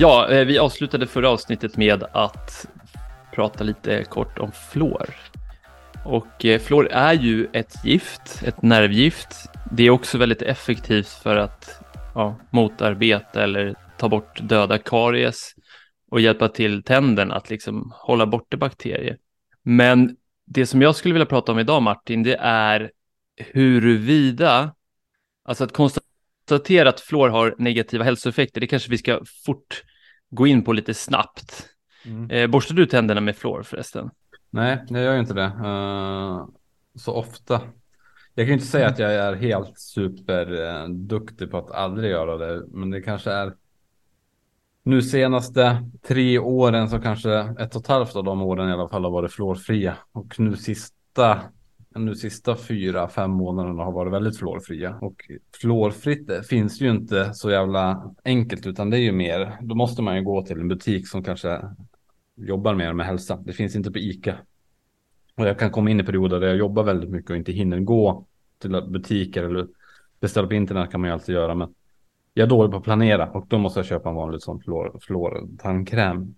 Ja, eh, vi avslutade förra avsnittet med att prata lite kort om fluor. Och eh, fluor är ju ett gift, ett nervgift. Det är också väldigt effektivt för att ja, motarbeta eller ta bort döda karies och hjälpa till tänderna att liksom hålla borta bakterier. Men det som jag skulle vilja prata om idag Martin, det är huruvida, alltså att konstatera att fluor har negativa hälsoeffekter, det kanske vi ska fort gå in på lite snabbt. Mm. Eh, borstar du tänderna med fluor förresten? Nej, jag gör inte det uh, så ofta. Jag kan inte säga att jag är helt superduktig på att aldrig göra det, men det kanske är nu senaste tre åren så kanske ett och ett halvt av de åren i alla fall har varit fluorfria och nu sista nu sista fyra, fem månaderna har varit väldigt fluorfria och fluorfritt finns ju inte så jävla enkelt utan det är ju mer, då måste man ju gå till en butik som kanske jobbar mer med hälsa. Det finns inte på ICA. Och jag kan komma in i perioder där jag jobbar väldigt mycket och inte hinner gå till butiker eller beställa på internet kan man ju alltid göra. Men jag är dålig på att planera och då måste jag köpa en vanlig sån fluor, fluortandkräm.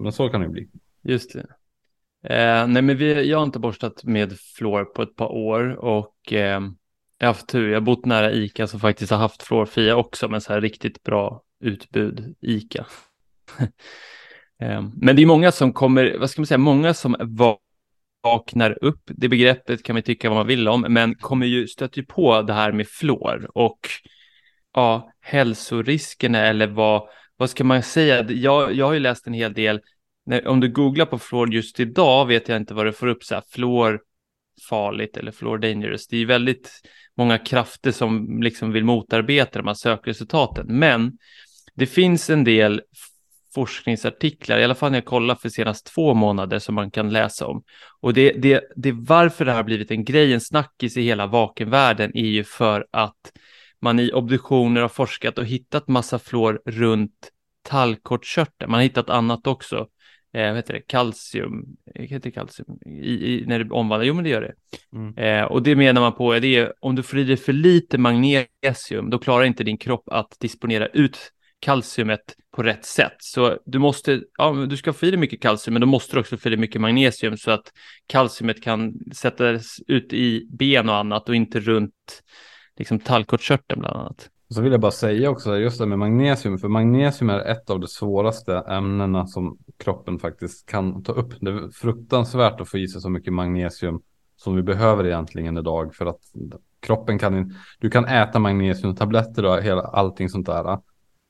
Men så kan det bli. Just det. Eh, nej, men vi, jag har inte borstat med fluor på ett par år och eh, jag har haft tur. Jag har bott nära ICA som faktiskt har haft fluorfria också, men så här riktigt bra utbud ICA. eh, men det är många som kommer, vad ska man säga, många som vaknar upp. Det begreppet kan man tycka vad man vill om, men kommer ju stöter ju på det här med fluor och ja, hälsoriskerna eller vad, vad ska man säga? Jag, jag har ju läst en hel del när, om du googlar på fluor just idag vet jag inte vad du får upp så här, fluor farligt eller fluor dangerous. Det är väldigt många krafter som liksom vill motarbeta de här sökresultaten. Men det finns en del forskningsartiklar, i alla fall när jag kollar för senast två månader som man kan läsa om. Och det, det, det varför det här har blivit en grej, en snackis i hela vakenvärlden är ju för att man i obduktioner har forskat och hittat massa fluor runt tallkottkörteln. Man har hittat annat också eh, vad heter det, kalcium, heter det kalcium, I, i, när det omvandlar, jo men det gör det. Mm. Eh, och det menar man på, det är om du får i dig för lite magnesium, då klarar inte din kropp att disponera ut kalciumet på rätt sätt. Så du måste, ja, du ska få i dig mycket kalcium, men då måste du också få i dig mycket magnesium så att kalciumet kan sättas ut i ben och annat och inte runt liksom tallkottkörteln bland annat. Så vill jag bara säga också just det med magnesium, för magnesium är ett av de svåraste ämnena som kroppen faktiskt kan ta upp. Det är fruktansvärt att få i sig så mycket magnesium som vi behöver egentligen idag för att kroppen kan, du kan äta magnesiumtabletter och hela, allting sånt där.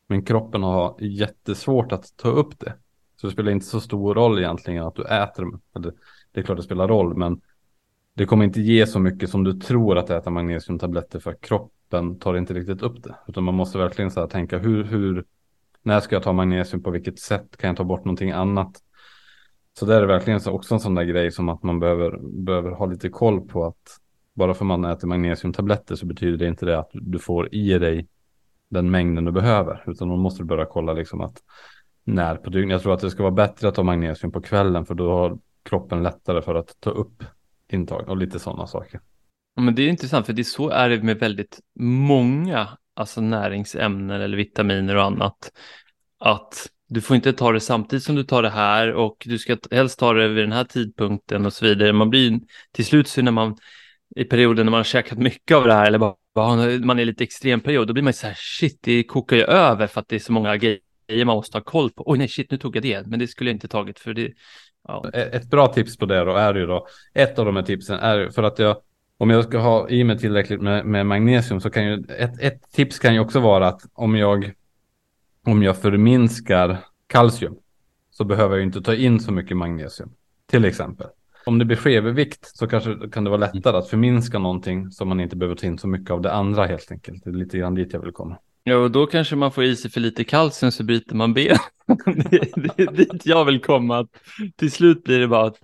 Men kroppen har jättesvårt att ta upp det. Så det spelar inte så stor roll egentligen att du äter, eller det är klart det spelar roll, men det kommer inte ge så mycket som du tror att äta magnesiumtabletter för kroppen kroppen tar inte riktigt upp det. Utan man måste verkligen så här tänka hur, hur, när ska jag ta magnesium, på vilket sätt kan jag ta bort någonting annat? Så det är verkligen så också en sån där grej som att man behöver, behöver ha lite koll på att bara för man äter magnesiumtabletter så betyder det inte det att du får i dig den mängden du behöver. Utan då måste du börja kolla liksom att när på dygnet. Jag tror att det ska vara bättre att ta magnesium på kvällen för då har kroppen lättare för att ta upp intag och lite sådana saker. Ja, men det är intressant för det är så är det med väldigt många alltså näringsämnen eller vitaminer och annat. Att du får inte ta det samtidigt som du tar det här och du ska helst ta det vid den här tidpunkten och så vidare. Man blir till slut så när man i perioden när man har käkat mycket av det här eller bara man är lite extrem period, då blir man så här shit, det kokar ju över för att det är så många grejer man måste ha koll på. Oj nej, shit, nu tog jag det, men det skulle jag inte tagit för det. Ja. Ett bra tips på det då är ju då, ett av de här tipsen är för att jag om jag ska ha i mig tillräckligt med, med, magnesium så kan ju ett, ett tips kan ju också vara att om jag om jag förminskar kalcium så behöver jag inte ta in så mycket magnesium. Till exempel. Om det blir skevervikt så kanske kan det vara lättare att förminska någonting så man inte behöver ta in så mycket av det andra helt enkelt. Det är lite grann dit jag vill komma. Ja, och då kanske man får i sig för lite kalcium så bryter man ben. det, det är dit jag vill komma. Till slut blir det bara att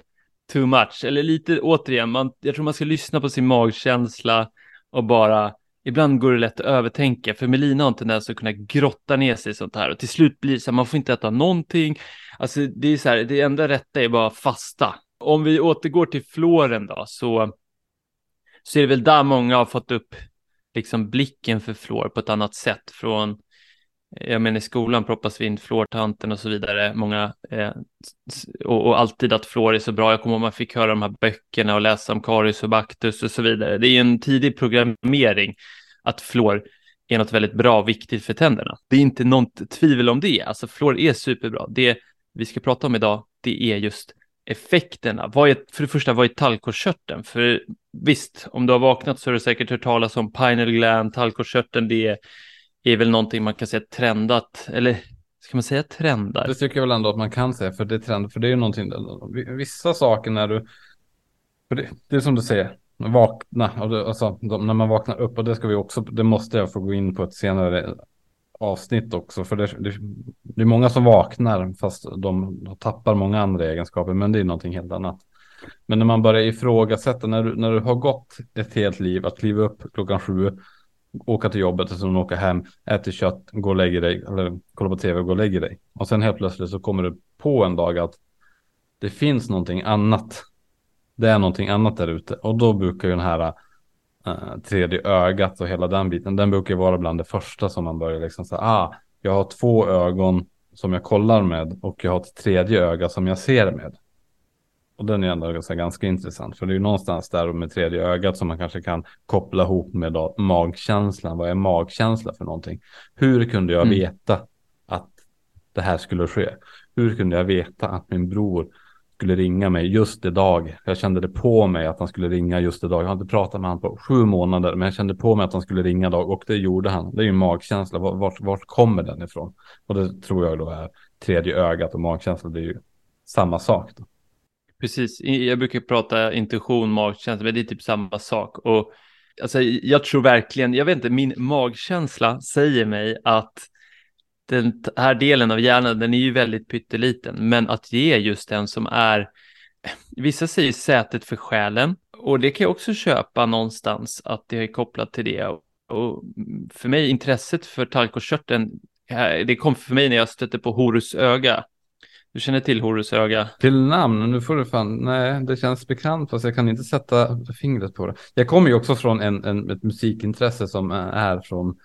too much. Eller lite återigen, man, jag tror man ska lyssna på sin magkänsla och bara Ibland går det lätt att övertänka, för Melina har en tendens att kunna grotta ner sig i sånt här och till slut blir det så här, man får inte äta någonting. Alltså det är så här, det enda rätta är bara fasta. Om vi återgår till floren då, så, så är det väl där många har fått upp liksom blicken för flor på ett annat sätt från jag menar i skolan proppas vi in fluortanten och så vidare, många, eh, och, och, alltid att fluor är så bra. Jag kommer ihåg man fick höra de här böckerna och läsa om karies och baktus och så vidare. Det är en tidig programmering att fluor är något väldigt bra och viktigt för tänderna. Det är inte något tvivel om det. Alltså fluor är superbra. Det vi ska prata om idag, det är just effekterna. Vad är, för det första, vad är tallkottkörteln? För visst, om du har vaknat så har du säkert hört talas om pineal gland, tallkottkörteln, det är, är väl någonting man kan säga trendat, eller ska man säga trendar? Det tycker jag väl ändå att man kan säga, för det är trend, för det är ju någonting, vissa saker när du, för det, det är som du säger, vakna, alltså när man vaknar upp och det ska vi också, det måste jag få gå in på ett senare avsnitt också. För det, det, det, är många som vaknar fast de tappar många andra egenskaper. Men det är någonting helt annat. Men när man börjar ifrågasätta, när du, när du har gått ett helt liv, att kliva upp klockan sju, åka till jobbet och sen åka hem, äta kött, gå och lägga dig, eller kolla på tv och gå och lägga dig. Och sen helt plötsligt så kommer du på en dag att det finns någonting annat. Det är någonting annat där ute. Och då brukar ju den här äh, tredje ögat och hela den biten. Den brukar ju vara bland det första som man börjar liksom säga, ah, jag har två ögon som jag kollar med och jag har ett tredje öga som jag ser med. Och den är ändå ganska, ganska intressant, för det är ju någonstans där med tredje ögat som man kanske kan koppla ihop med då, magkänslan. Vad är magkänsla för någonting? Hur kunde jag mm. veta att det här skulle ske? Hur kunde jag veta att min bror skulle ringa mig just idag. Jag kände det på mig att han skulle ringa just idag. Jag har inte pratat med honom på sju månader, men jag kände på mig att han skulle ringa idag och det gjorde han. Det är ju en magkänsla. Vart, vart kommer den ifrån? Och det tror jag då är tredje ögat och magkänsla. Det är ju samma sak. Då. Precis. Jag brukar prata intuition, magkänsla, men det är typ samma sak. Och alltså, jag tror verkligen, jag vet inte, min magkänsla säger mig att den här delen av hjärnan, den är ju väldigt pytteliten, men att ge just den som är, vissa säger sätet för själen, och det kan jag också köpa någonstans, att det är kopplat till det. Och för mig, intresset för talgkottkörteln, eh, det kom för mig när jag stötte på Horus öga. Du känner till Horus öga? Till namn, nu får du fan, nej, det känns bekant fast jag kan inte sätta fingret på det. Jag kommer ju också från en, en, ett musikintresse som är från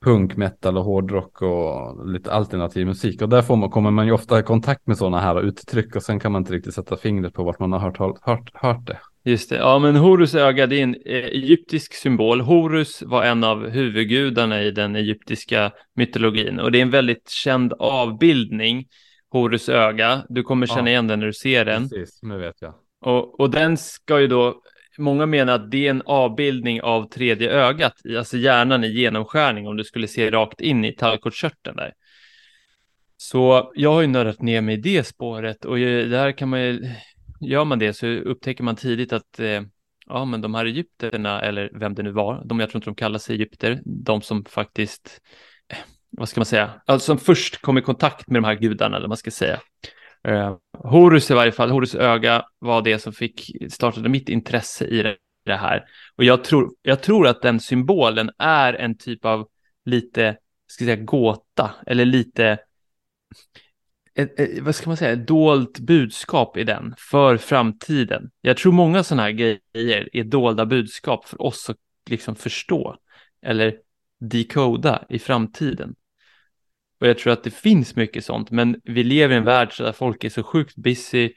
punk, metal och hårdrock och lite alternativ musik. Och där får man, kommer man ju ofta i kontakt med sådana här uttryck och sen kan man inte riktigt sätta fingret på vart man har hört, hört, hört det. Just det, ja men Horus öga det är en eh, egyptisk symbol. Horus var en av huvudgudarna i den egyptiska mytologin och det är en väldigt känd avbildning, Horus öga. Du kommer känna ja, igen den när du ser den. Precis, nu vet jag. Och, och den ska ju då många menar att det är en avbildning av tredje ögat, alltså hjärnan i genomskärning om du skulle se rakt in i tallkottkörteln där. Så jag har ju nördat ner mig i det spåret och där kan man ju, gör man det så upptäcker man tidigt att eh, ja, men de här egypterna eller vem det nu var, de jag tror inte de kallar sig egypter, de som faktiskt, vad ska man säga, alltså som först kom i kontakt med de här gudarna, eller vad man ska säga. Uh, Horus i varje fall, Horus öga var det som fick startade mitt intresse i det, det här. Och jag tror, jag tror att den symbolen är en typ av lite, ska jag säga, gåta eller lite, ett, ett, vad ska man säga, dolt budskap i den för framtiden. Jag tror många sådana här grejer är dolda budskap för oss att liksom förstå eller dekoda i framtiden. Och jag tror att det finns mycket sånt, men vi lever i en värld där folk är så sjukt busy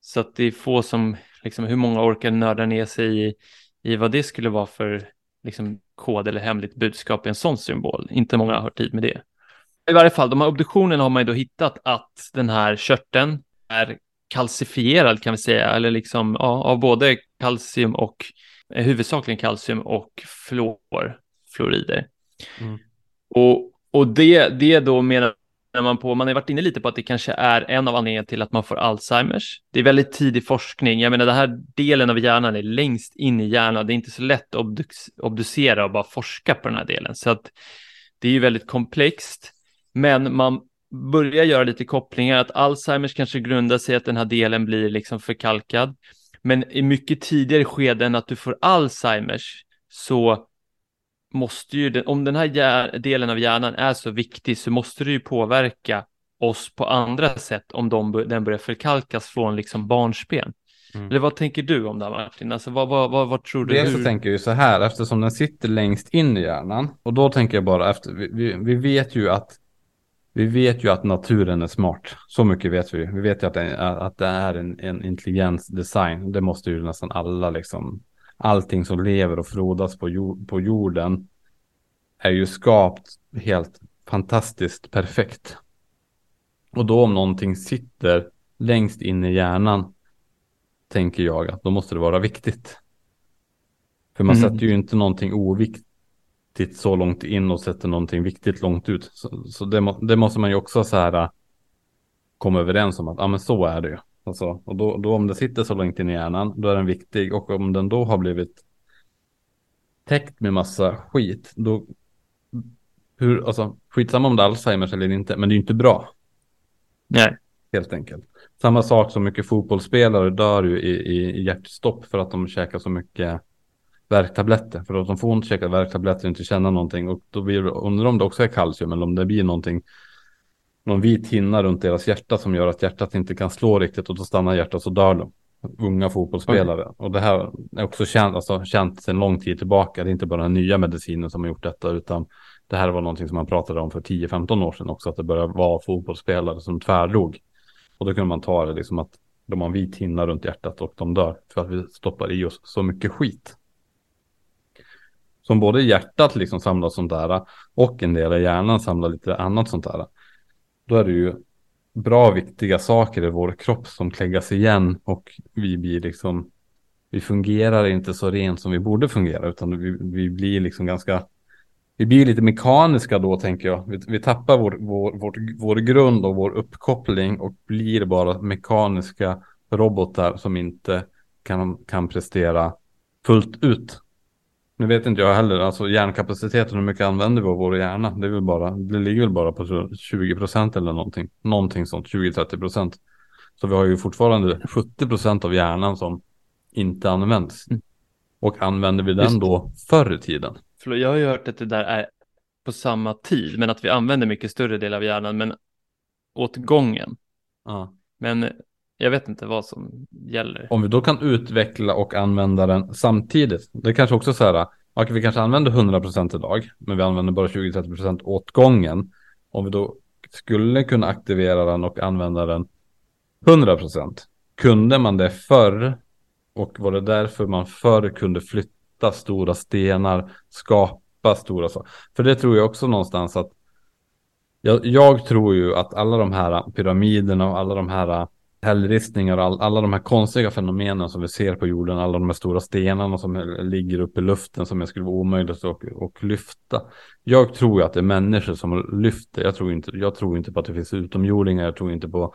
så att det är få som, liksom, hur många orkar nörda ner sig i, i vad det skulle vara för liksom, kod eller hemligt budskap i en sån symbol. Inte många har tid med det. I varje fall, de här obduktionerna har man ju då hittat att den här körteln är kalcifierad kan vi säga, eller liksom ja, av både kalcium och eh, huvudsakligen kalcium och fluor, fluorider. Mm. Och och det, det då menar man på, man har varit inne lite på att det kanske är en av anledningarna till att man får Alzheimers. Det är väldigt tidig forskning. Jag menar, den här delen av hjärnan är längst in i hjärnan. Det är inte så lätt att obducera och bara forska på den här delen. Så att det är ju väldigt komplext. Men man börjar göra lite kopplingar att Alzheimers kanske grundar sig att den här delen blir liksom förkalkad. Men i mycket tidigare skeden att du får Alzheimers så måste ju, om den här delen av hjärnan är så viktig så måste det ju påverka oss på andra sätt om de, den börjar förkalkas från liksom barnsben. Mm. Eller vad tänker du om det här Martin? Alltså vad, vad, vad, vad tror du? Dels så tänker jag ju så här, eftersom den sitter längst in i hjärnan och då tänker jag bara efter, vi, vi, vi vet ju att vi vet ju att naturen är smart. Så mycket vet vi. Vi vet ju att det, att det är en, en intelligens design. Det måste ju nästan alla liksom. Allting som lever och frodas på, jord, på jorden är ju skapt helt fantastiskt perfekt. Och då om någonting sitter längst in i hjärnan tänker jag att då måste det vara viktigt. För man mm. sätter ju inte någonting oviktigt så långt in och sätter någonting viktigt långt ut. Så, så det, må, det, måste man ju också så här komma överens om att ja men så är det ju. Alltså, och då, då om det sitter så långt in i hjärnan då är den viktig och om den då har blivit täckt med massa skit då hur, alltså skitsamma om det är Alzheimers eller inte men det är ju inte bra. Nej. Helt enkelt. Samma sak som mycket fotbollsspelare dör ju i, i hjärtstopp för att de käkar så mycket värktabletter. För att de får inte käka värktabletter och inte känna någonting. Och då blir undrar om det också är kalcium eller om det blir någonting, någon vit hinna runt deras hjärta som gör att hjärtat inte kan slå riktigt och då stannar hjärtat så dör de. Unga fotbollsspelare. Okay. Och det här är också känt, alltså, känt sedan lång tid tillbaka. Det är inte bara den nya medicinen som har gjort detta utan det här var någonting som man pratade om för 10-15 år sedan också. Att det började vara fotbollsspelare som tvärdog. Och då kunde man ta det liksom att de har en vit hinna runt hjärtat och de dör för att vi stoppar i oss så mycket skit. Som både hjärtat liksom samlar sånt där och en del av hjärnan samlar lite annat sånt där. Då är det ju bra viktiga saker i vår kropp som kläggas igen och vi blir liksom vi fungerar inte så rent som vi borde fungera utan vi, vi blir liksom ganska vi blir lite mekaniska då tänker jag. Vi, vi tappar vår, vår, vår, vår grund och vår uppkoppling och blir bara mekaniska robotar som inte kan, kan prestera fullt ut. Nu vet inte jag heller, alltså hjärnkapaciteten, hur mycket använder vi av vår hjärna? Det, är väl bara, det ligger väl bara på 20 procent eller någonting. Någonting sånt, 20-30 procent. Så vi har ju fortfarande 70 procent av hjärnan som inte används. Mm. Och använder vi den då förr i tiden? Jag har ju hört att det där är på samma tid, men att vi använder mycket större del av hjärnan, men åt gången. Ja. Men jag vet inte vad som gäller. Om vi då kan utveckla och använda den samtidigt. Det är kanske också så här. Okay, vi kanske använder 100% idag, men vi använder bara 20-30% åt gången. Om vi då skulle kunna aktivera den och använda den 100%. Kunde man det förr och var det därför man förr kunde flytta stora stenar, skapa stora saker? För det tror jag också någonstans att jag, jag tror ju att alla de här pyramiderna och alla de här hällristningar och all, alla de här konstiga fenomenen som vi ser på jorden, alla de här stora stenarna som ligger uppe i luften som jag skulle vara omöjligt att och lyfta. Jag tror ju att det är människor som lyfter. Jag tror inte, jag tror inte på att det finns utomjordingar. Jag tror inte på,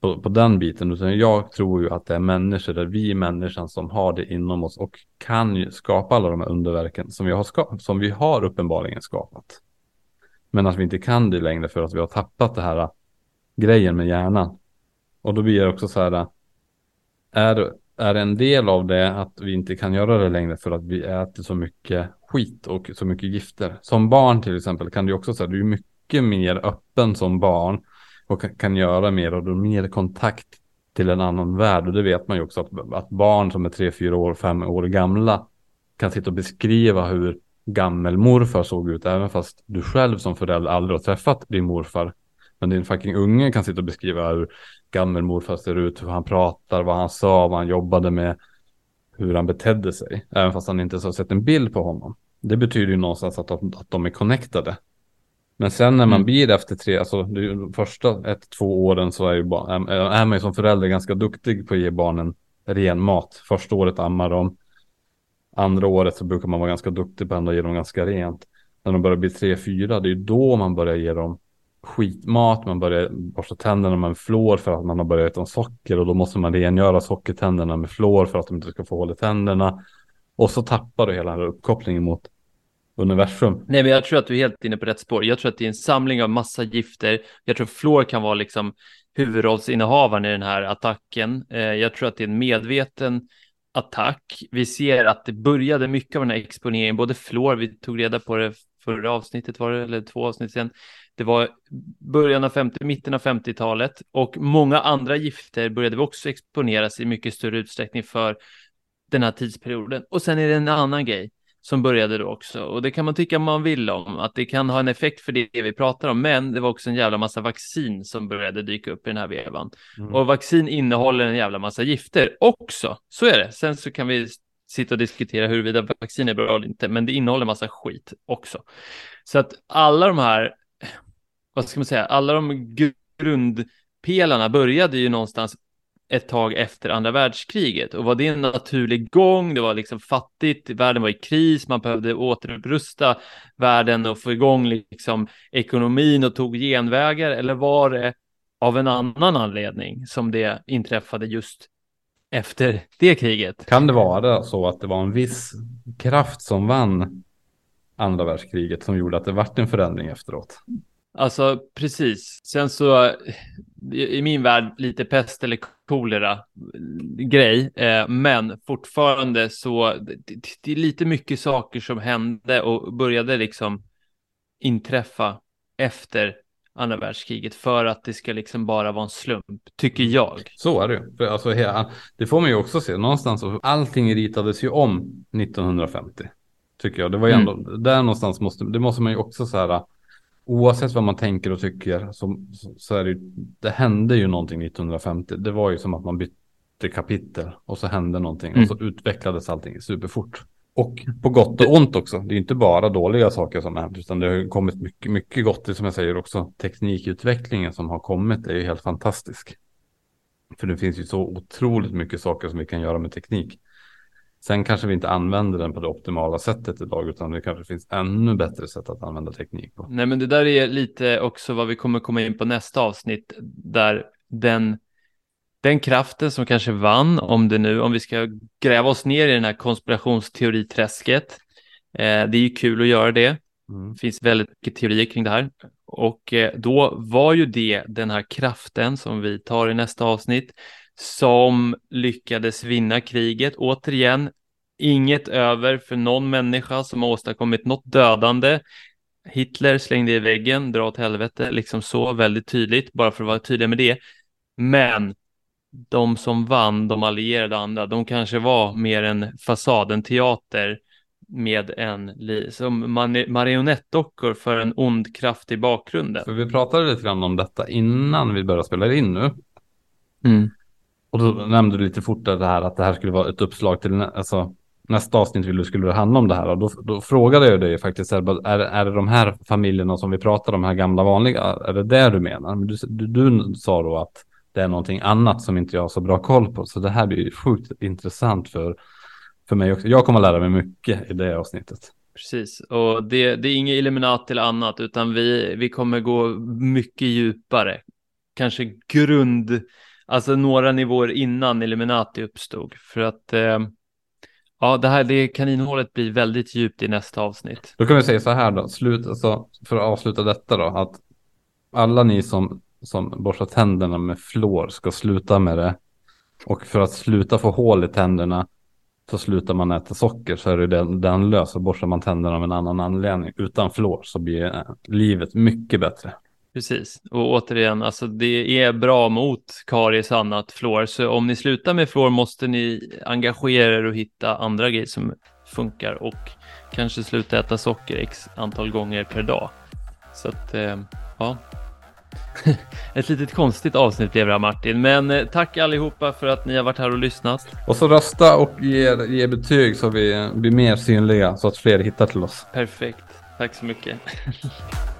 på, på den biten, utan jag tror ju att det är människor, där vi människan som har det inom oss och kan skapa alla de här underverken som vi har, skapat, som vi har uppenbarligen skapat. Men att vi inte kan det längre för att vi har tappat det här äh, grejen med hjärnan. Och då blir det också så här, är, är en del av det att vi inte kan göra det längre för att vi äter så mycket skit och så mycket gifter. Som barn till exempel kan du också säga, du är mycket mer öppen som barn och kan, kan göra mer och du har mer kontakt till en annan värld. Och det vet man ju också att, att barn som är tre, fyra år, fem år gamla kan sitta och beskriva hur gammelmorfar såg ut, även fast du själv som förälder aldrig har träffat din morfar. Men din fucking unge kan sitta och beskriva hur gammelmorfar ser ut, hur han pratar, vad han sa, vad han jobbade med, hur han betedde sig. Även fast han inte har sett en bild på honom. Det betyder ju någonstans att, att, att de är connectade. Men sen när man mm. blir efter tre, alltså de första ett, två åren så är, ju, är, är man ju som förälder ganska duktig på att ge barnen ren mat. Första året ammar de. Andra året så brukar man vara ganska duktig på att ge dem ganska rent. När de börjar bli tre, fyra, det är ju då man börjar ge dem skitmat, man börjar borsta tänderna med fluor för att man har börjat äta socker och då måste man rengöra sockertänderna med fluor för att de inte ska få hål i tänderna. Och så tappar du hela den här uppkopplingen mot universum. Nej, men jag tror att du är helt inne på rätt spår. Jag tror att det är en samling av massa gifter. Jag tror fluor kan vara liksom huvudrollsinnehavaren i den här attacken. Eh, jag tror att det är en medveten attack. Vi ser att det började mycket av den här exponeringen, både fluor, vi tog reda på det förra avsnittet var det, eller två avsnitt sen, det var början av 50, mitten av 50-talet och många andra gifter började vi också exponeras i mycket större utsträckning för den här tidsperioden. Och sen är det en annan grej som började då också. Och det kan man tycka man vill om, att det kan ha en effekt för det vi pratar om. Men det var också en jävla massa vaccin som började dyka upp i den här vevan. Mm. Och vaccin innehåller en jävla massa gifter också. Så är det. Sen så kan vi sitta och diskutera huruvida vaccin är bra eller inte, men det innehåller massa skit också. Så att alla de här, vad ska man säga, alla de grundpelarna började ju någonstans ett tag efter andra världskriget och var det en naturlig gång? Det var liksom fattigt, världen var i kris, man behövde återupprusta världen och få igång liksom ekonomin och tog genvägar eller var det av en annan anledning som det inträffade just efter det kriget? Kan det vara så att det var en viss kraft som vann andra världskriget som gjorde att det vart en förändring efteråt? Alltså precis. Sen så i min värld lite pest eller kolera grej, eh, men fortfarande så det, det, är lite mycket saker som hände och började liksom inträffa efter andra världskriget för att det ska liksom bara vara en slump, tycker jag. Så är det ju. Alltså, det får man ju också se någonstans. Allting ritades ju om 1950. Tycker jag. Det var ju ändå, mm. där någonstans måste, det måste man ju också så här oavsett vad man tänker och tycker så, så är det det hände ju någonting 1950. Det var ju som att man bytte kapitel och så hände någonting mm. och så utvecklades allting superfort. Och på gott och ont också. Det är inte bara dåliga saker som har hänt utan det har kommit mycket, mycket gott. Det som jag säger också teknikutvecklingen som har kommit är ju helt fantastisk. För det finns ju så otroligt mycket saker som vi kan göra med teknik. Sen kanske vi inte använder den på det optimala sättet idag, utan det kanske finns ännu bättre sätt att använda teknik på. Nej, men det där är lite också vad vi kommer komma in på nästa avsnitt, där den, den kraften som kanske vann, om det nu, om vi ska gräva oss ner i den här konspirationsteoriträsket, eh, det är ju kul att göra det. Mm. Det finns väldigt mycket teorier kring det här. Och eh, då var ju det den här kraften som vi tar i nästa avsnitt som lyckades vinna kriget. Återigen, inget över för någon människa som har åstadkommit något dödande. Hitler slängde i väggen, dra åt helvete, liksom så väldigt tydligt, bara för att vara tydlig med det. Men de som vann, de allierade andra, de kanske var mer en fasad, en teater med en som marionettdockor för en ond kraft i bakgrunden. För vi pratade lite grann om detta innan vi började spela in nu. Mm. Och då nämnde du lite fort det här att det här skulle vara ett uppslag till alltså, nästa avsnitt vill du skulle det handla om det här. Och då, då frågade jag dig faktiskt, är, är det de här familjerna som vi pratar om, de här gamla vanliga, är det det du menar? Men du, du, du sa då att det är någonting annat som inte jag har så bra koll på. Så det här blir ju sjukt intressant för, för mig också. Jag kommer att lära mig mycket i det avsnittet. Precis, och det, det är inget Illuminat eller annat, utan vi, vi kommer gå mycket djupare. Kanske grund alltså några nivåer innan Illuminati uppstod. För att eh, ja, det här det kaninhålet blir väldigt djupt i nästa avsnitt. Då kan vi säga så här då, slut, alltså, för att avsluta detta då, att alla ni som, som borstar tänderna med flår ska sluta med det. Och för att sluta få hål i tänderna så slutar man äta socker så är det den, den lös och borstar man tänderna av en annan anledning utan flår så blir eh, livet mycket bättre. Precis, och återigen, alltså det är bra mot karies och annat fluor, så om ni slutar med fluor måste ni engagera er och hitta andra grejer som funkar och kanske sluta äta socker x antal gånger per dag. Så att, eh, ja. Ett litet konstigt avsnitt blev det här Martin, men eh, tack allihopa för att ni har varit här och lyssnat. Och så rösta och ge, ge betyg så vi blir mer synliga så att fler hittar till oss. Perfekt, tack så mycket.